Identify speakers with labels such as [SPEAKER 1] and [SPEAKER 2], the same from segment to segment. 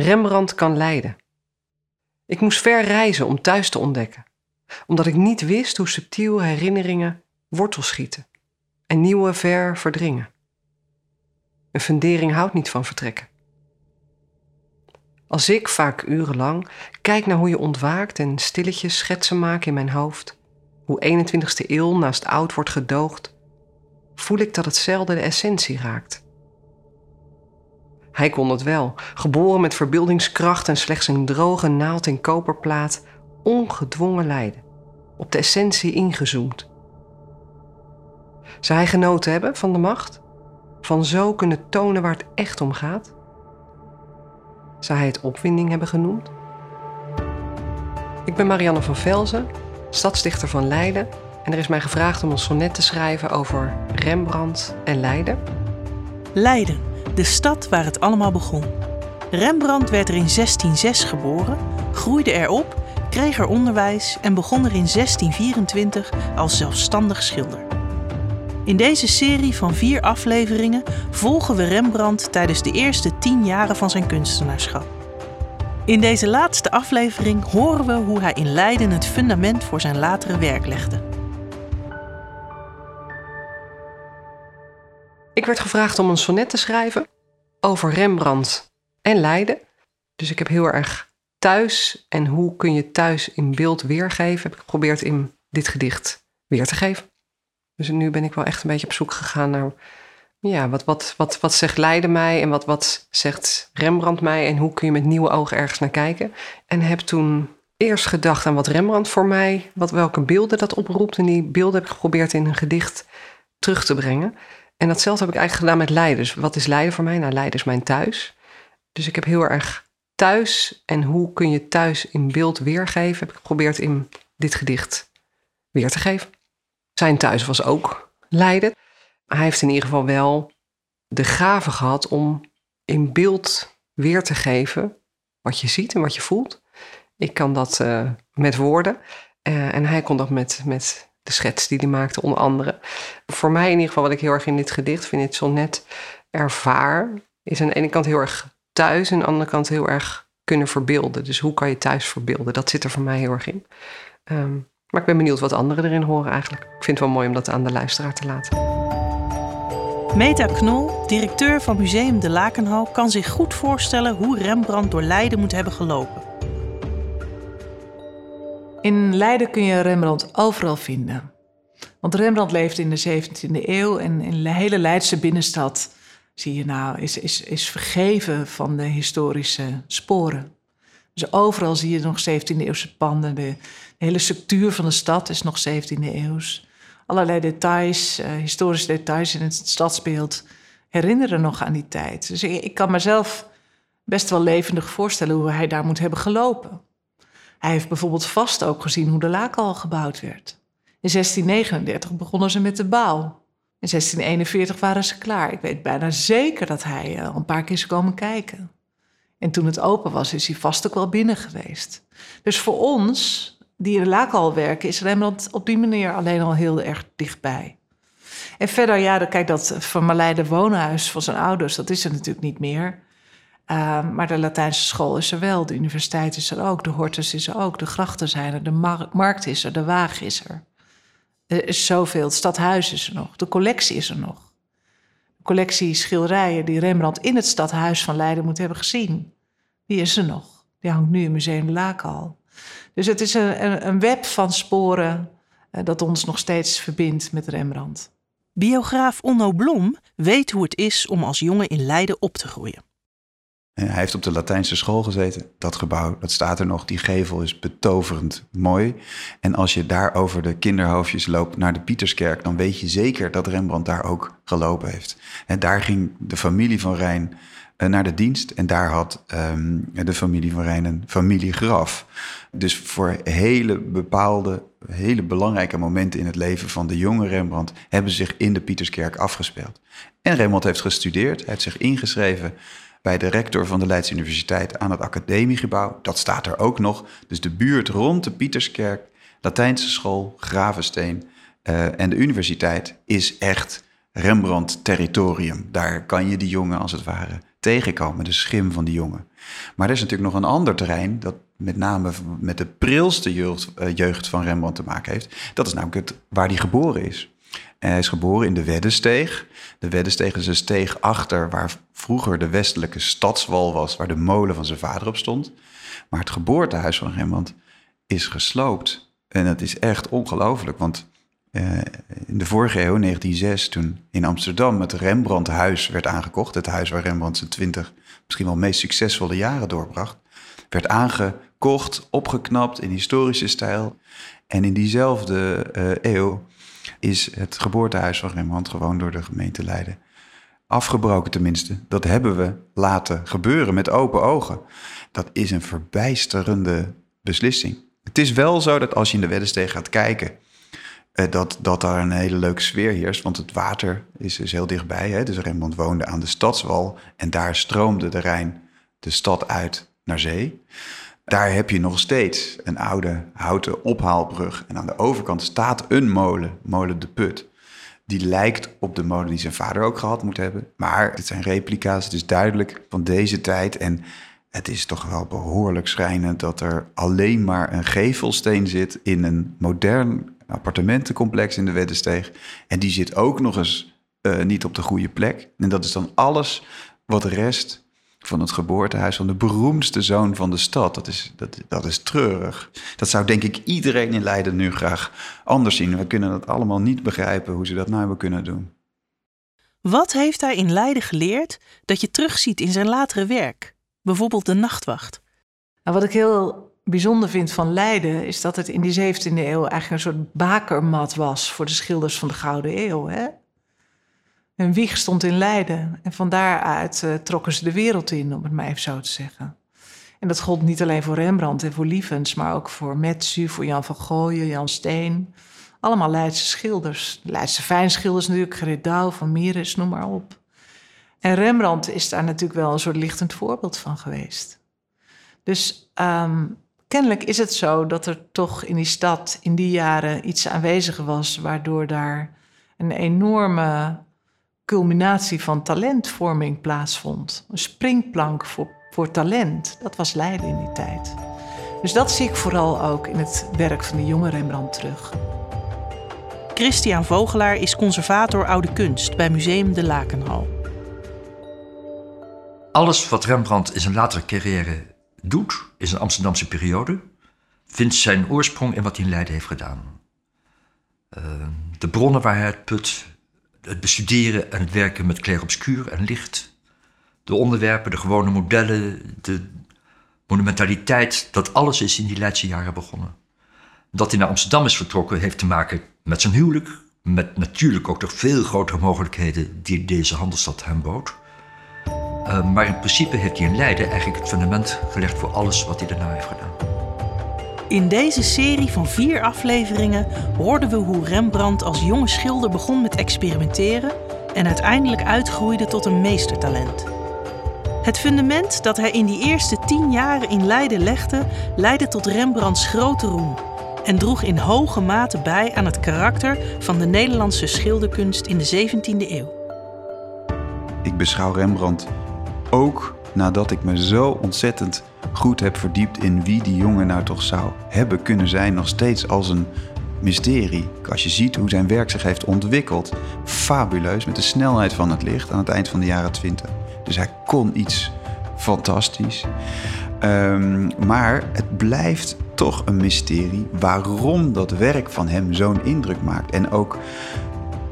[SPEAKER 1] Rembrandt kan leiden. Ik moest ver reizen om thuis te ontdekken, omdat ik niet wist hoe subtiel herinneringen wortel schieten en nieuwe ver verdringen. Een fundering houdt niet van vertrekken. Als ik, vaak urenlang, kijk naar hoe je ontwaakt en stilletjes schetsen maak in mijn hoofd, hoe 21ste eeuw naast oud wordt gedoogd, voel ik dat het zelden de essentie raakt. Hij kon het wel, geboren met verbeeldingskracht en slechts een droge naald in koperplaat, ongedwongen lijden, op de essentie ingezoomd. Zou hij genoten hebben van de macht? Van zo kunnen tonen waar het echt om gaat? Zou hij het opwinding hebben genoemd? Ik ben Marianne van Velzen, stadsdichter van Leiden en er is mij gevraagd om een sonnet te schrijven over Rembrandt en Leiden.
[SPEAKER 2] Leiden, de stad waar het allemaal begon. Rembrandt werd er in 1606 geboren, groeide erop, kreeg er onderwijs en begon er in 1624 als zelfstandig schilder. In deze serie van vier afleveringen volgen we Rembrandt tijdens de eerste tien jaren van zijn kunstenaarschap. In deze laatste aflevering horen we hoe hij in Leiden het fundament voor zijn latere werk legde.
[SPEAKER 1] Ik werd gevraagd om een sonnet te schrijven over Rembrandt en Leiden. Dus ik heb heel erg thuis en hoe kun je thuis in beeld weergeven, heb ik geprobeerd in dit gedicht weer te geven. Dus nu ben ik wel echt een beetje op zoek gegaan naar, ja, wat, wat, wat, wat zegt Leiden mij en wat, wat zegt Rembrandt mij en hoe kun je met nieuwe ogen ergens naar kijken. En heb toen eerst gedacht aan wat Rembrandt voor mij, wat, welke beelden dat oproept. En die beelden heb ik geprobeerd in een gedicht terug te brengen. En datzelfde heb ik eigenlijk gedaan met Leiden. Dus wat is Leiden voor mij? Nou, Leiden is mijn thuis. Dus ik heb heel erg thuis en hoe kun je thuis in beeld weergeven, heb ik geprobeerd in dit gedicht weer te geven. Zijn thuis was ook Leiden. Hij heeft in ieder geval wel de gave gehad om in beeld weer te geven wat je ziet en wat je voelt. Ik kan dat uh, met woorden uh, en hij kon dat met, met de schets die hij maakte, onder andere. Voor mij in ieder geval, wat ik heel erg in dit gedicht vind, dit sonnet ervaar, is aan de ene kant heel erg thuis en aan de andere kant heel erg kunnen verbeelden. Dus hoe kan je thuis verbeelden? Dat zit er voor mij heel erg in. Um, maar ik ben benieuwd wat anderen erin horen eigenlijk. Ik vind het wel mooi om dat aan de luisteraar te laten.
[SPEAKER 2] Meta Knol, directeur van Museum de Lakenhal, kan zich goed voorstellen hoe Rembrandt door Leiden moet hebben gelopen.
[SPEAKER 3] In Leiden kun je Rembrandt overal vinden. Want Rembrandt leefde in de 17e eeuw en in de hele Leidse binnenstad zie je nou, is, is, is vergeven van de historische sporen. Dus overal zie je nog 17e-eeuwse panden. De, hele structuur van de stad is nog 17e eeuws. Allerlei details, uh, historische details in het stadsbeeld herinneren nog aan die tijd. Dus ik, ik kan mezelf best wel levendig voorstellen hoe hij daar moet hebben gelopen. Hij heeft bijvoorbeeld vast ook gezien hoe de Laken al gebouwd werd. In 1639 begonnen ze met de bouw. In 1641 waren ze klaar. Ik weet bijna zeker dat hij uh, een paar keer is komen kijken. En toen het open was, is hij vast ook wel binnen geweest. Dus voor ons, die in de laak al werken, is Rembrandt op die manier alleen al heel erg dichtbij. En verder, ja, kijk, dat vermaleide woonhuis van zijn ouders, dat is er natuurlijk niet meer. Uh, maar de Latijnse school is er wel, de universiteit is er ook, de hortus is er ook, de grachten zijn er, de mar markt is er, de waag is er. Er is zoveel, het stadhuis is er nog, de collectie is er nog collectie schilderijen die Rembrandt in het stadhuis van Leiden moet hebben gezien. Die is er nog. Die hangt nu in Museum Laakal. Dus het is een, een web van sporen uh, dat ons nog steeds verbindt met Rembrandt.
[SPEAKER 2] Biograaf Onno Blom weet hoe het is om als jongen in Leiden op te groeien.
[SPEAKER 4] Hij heeft op de Latijnse school gezeten. Dat gebouw, dat staat er nog. Die gevel is betoverend mooi. En als je daar over de kinderhoofdjes loopt naar de Pieterskerk... dan weet je zeker dat Rembrandt daar ook gelopen heeft. En daar ging de familie van Rijn eh, naar de dienst. En daar had um, de familie van Rijn een familiegraf. Dus voor hele bepaalde, hele belangrijke momenten in het leven van de jonge Rembrandt... hebben zich in de Pieterskerk afgespeeld. En Rembrandt heeft gestudeerd, hij heeft zich ingeschreven bij de rector van de Leidse Universiteit aan het academiegebouw. Dat staat er ook nog. Dus de buurt rond de Pieterskerk, Latijnse school, Gravensteen uh, en de universiteit is echt Rembrandt-territorium. Daar kan je die jongen als het ware tegenkomen, de schim van die jongen. Maar er is natuurlijk nog een ander terrein dat met name met de prilste jeugd, eh, jeugd van Rembrandt te maken heeft. Dat is namelijk het, waar hij geboren is. Hij is geboren in de Weddesteeg. De Weddesteeg is een steeg achter waar vroeger de westelijke stadswal was, waar de molen van zijn vader op stond. Maar het geboortehuis van Rembrandt is gesloopt. En dat is echt ongelooflijk, want uh, in de vorige eeuw, 1906, toen in Amsterdam het Rembrandthuis werd aangekocht, het huis waar Rembrandt zijn twintig misschien wel meest succesvolle jaren doorbracht, werd aangekocht, opgeknapt in historische stijl. En in diezelfde uh, eeuw is het geboortehuis van Rembrandt gewoon door de gemeente Leiden afgebroken tenminste. Dat hebben we laten gebeuren met open ogen. Dat is een verbijsterende beslissing. Het is wel zo dat als je in de Weddesteeg gaat kijken, eh, dat, dat daar een hele leuke sfeer heerst. Want het water is dus heel dichtbij. Hè? Dus Rembrandt woonde aan de stadswal en daar stroomde de Rijn de stad uit naar zee. Daar heb je nog steeds een oude houten ophaalbrug. En aan de overkant staat een molen, molen de Put. Die lijkt op de molen die zijn vader ook gehad moet hebben. Maar het zijn replica's, het is duidelijk van deze tijd. En het is toch wel behoorlijk schrijnend dat er alleen maar een gevelsteen zit in een modern appartementencomplex in de Weddesteeg. En die zit ook nog eens uh, niet op de goede plek. En dat is dan alles wat rest van het geboortehuis van de beroemdste zoon van de stad. Dat is, dat, dat is treurig. Dat zou denk ik iedereen in Leiden nu graag anders zien. We kunnen dat allemaal niet begrijpen hoe ze dat nou hebben kunnen doen.
[SPEAKER 2] Wat heeft hij in Leiden geleerd dat je terugziet in zijn latere werk? Bijvoorbeeld de nachtwacht.
[SPEAKER 3] Nou, wat ik heel bijzonder vind van Leiden is dat het in die 17e eeuw eigenlijk een soort bakermat was voor de schilders van de Gouden Eeuw. Hè? Hun wieg stond in Leiden en van daaruit uh, trokken ze de wereld in, om het maar even zo te zeggen. En dat gold niet alleen voor Rembrandt en voor Lievens, maar ook voor Metsu, voor Jan van Gooien, Jan Steen. Allemaal Leidse schilders. De Leidse fijnschilders natuurlijk, Gerrit Douw, Van Mieris, noem maar op. En Rembrandt is daar natuurlijk wel een soort lichtend voorbeeld van geweest. Dus um, kennelijk is het zo dat er toch in die stad in die jaren iets aanwezig was, waardoor daar een enorme culminatie van talentvorming plaatsvond. Een springplank voor, voor talent. Dat was Leiden in die tijd. Dus dat zie ik vooral ook in het werk van de jonge Rembrandt terug.
[SPEAKER 2] Christian Vogelaar is conservator oude kunst bij Museum de Lakenhal.
[SPEAKER 5] Alles wat Rembrandt in zijn latere carrière doet in zijn Amsterdamse periode, vindt zijn oorsprong in wat hij in Leiden heeft gedaan. Uh, de bronnen waar hij het put, het bestuderen en het werken met clair-obscuur en licht, de onderwerpen, de gewone modellen, de monumentaliteit, dat alles is in die Leidse jaren begonnen. Dat hij naar Amsterdam is vertrokken heeft te maken met zijn huwelijk, met natuurlijk ook de veel grotere mogelijkheden die deze handelsstad hem bood. Uh, maar in principe heeft hij in Leiden eigenlijk het fundament gelegd voor alles wat hij daarna heeft gedaan.
[SPEAKER 2] In deze serie van vier afleveringen hoorden we hoe Rembrandt als jonge schilder begon met experimenteren en uiteindelijk uitgroeide tot een meestertalent. Het fundament dat hij in die eerste tien jaren in Leiden legde, leidde tot Rembrandts grote roem en droeg in hoge mate bij aan het karakter van de Nederlandse schilderkunst in de 17e eeuw.
[SPEAKER 4] Ik beschouw Rembrandt ook nadat ik me zo ontzettend goed heb verdiept in wie die jongen nou toch zou hebben kunnen zijn, nog steeds als een mysterie. Als je ziet hoe zijn werk zich heeft ontwikkeld, fabuleus met de snelheid van het licht aan het eind van de jaren 20. Dus hij kon iets fantastisch. Um, maar het blijft toch een mysterie waarom dat werk van hem zo'n indruk maakt. En ook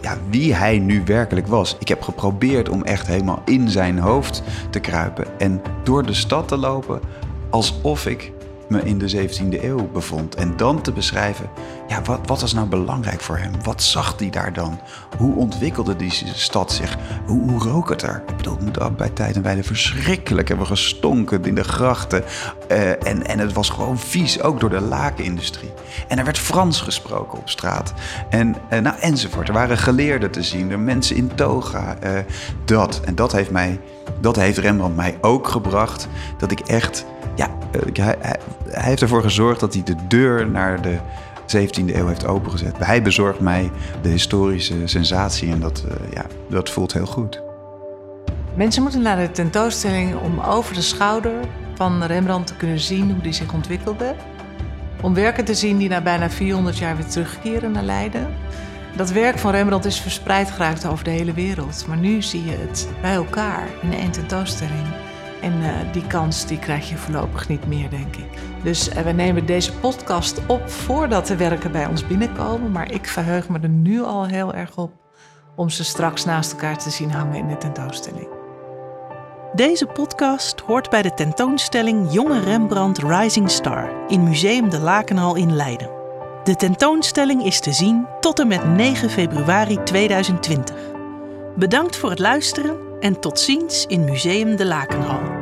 [SPEAKER 4] ja, wie hij nu werkelijk was. Ik heb geprobeerd om echt helemaal in zijn hoofd te kruipen en door de stad te lopen alsof ik me in de 17e eeuw bevond. En dan te beschrijven, ja, wat, wat was nou belangrijk voor hem? Wat zag hij daar dan? Hoe ontwikkelde die stad zich? Hoe, rook het er? Ik bedoel, het moet bij tijd en verschrikkelijk hebben gestonken in de grachten. Uh, en, en het was gewoon vies, ook door de lakenindustrie. En er werd Frans gesproken op straat. En, uh, nou, enzovoort. Er waren geleerden te zien, er mensen in toga. Uh, dat. En dat heeft mij, dat heeft Rembrandt mij ook gebracht. Dat ik echt ja, hij, hij, heeft ervoor gezorgd dat hij de deur naar de 17e eeuw heeft opengezet. Hij bezorgt mij de historische sensatie en dat, uh, ja, dat voelt heel goed.
[SPEAKER 3] Mensen moeten naar de tentoonstelling om over de schouder van Rembrandt te kunnen zien hoe die zich ontwikkelde. Om werken te zien die na bijna 400 jaar weer terugkeren naar Leiden. Dat werk van Rembrandt is verspreid geraakt over de hele wereld. Maar nu zie je het bij elkaar in één tentoonstelling. En uh, die kans die krijg je voorlopig niet meer, denk ik. Dus uh, we nemen deze podcast op voordat de werken bij ons binnenkomen. Maar ik verheug me er nu al heel erg op om ze straks naast elkaar te zien hangen in de tentoonstelling.
[SPEAKER 2] Deze podcast hoort bij de tentoonstelling Jonge Rembrandt Rising Star in Museum de Lakenhal in Leiden. De tentoonstelling is te zien tot en met 9 februari 2020. Bedankt voor het luisteren en tot ziens in Museum de Lakenhal.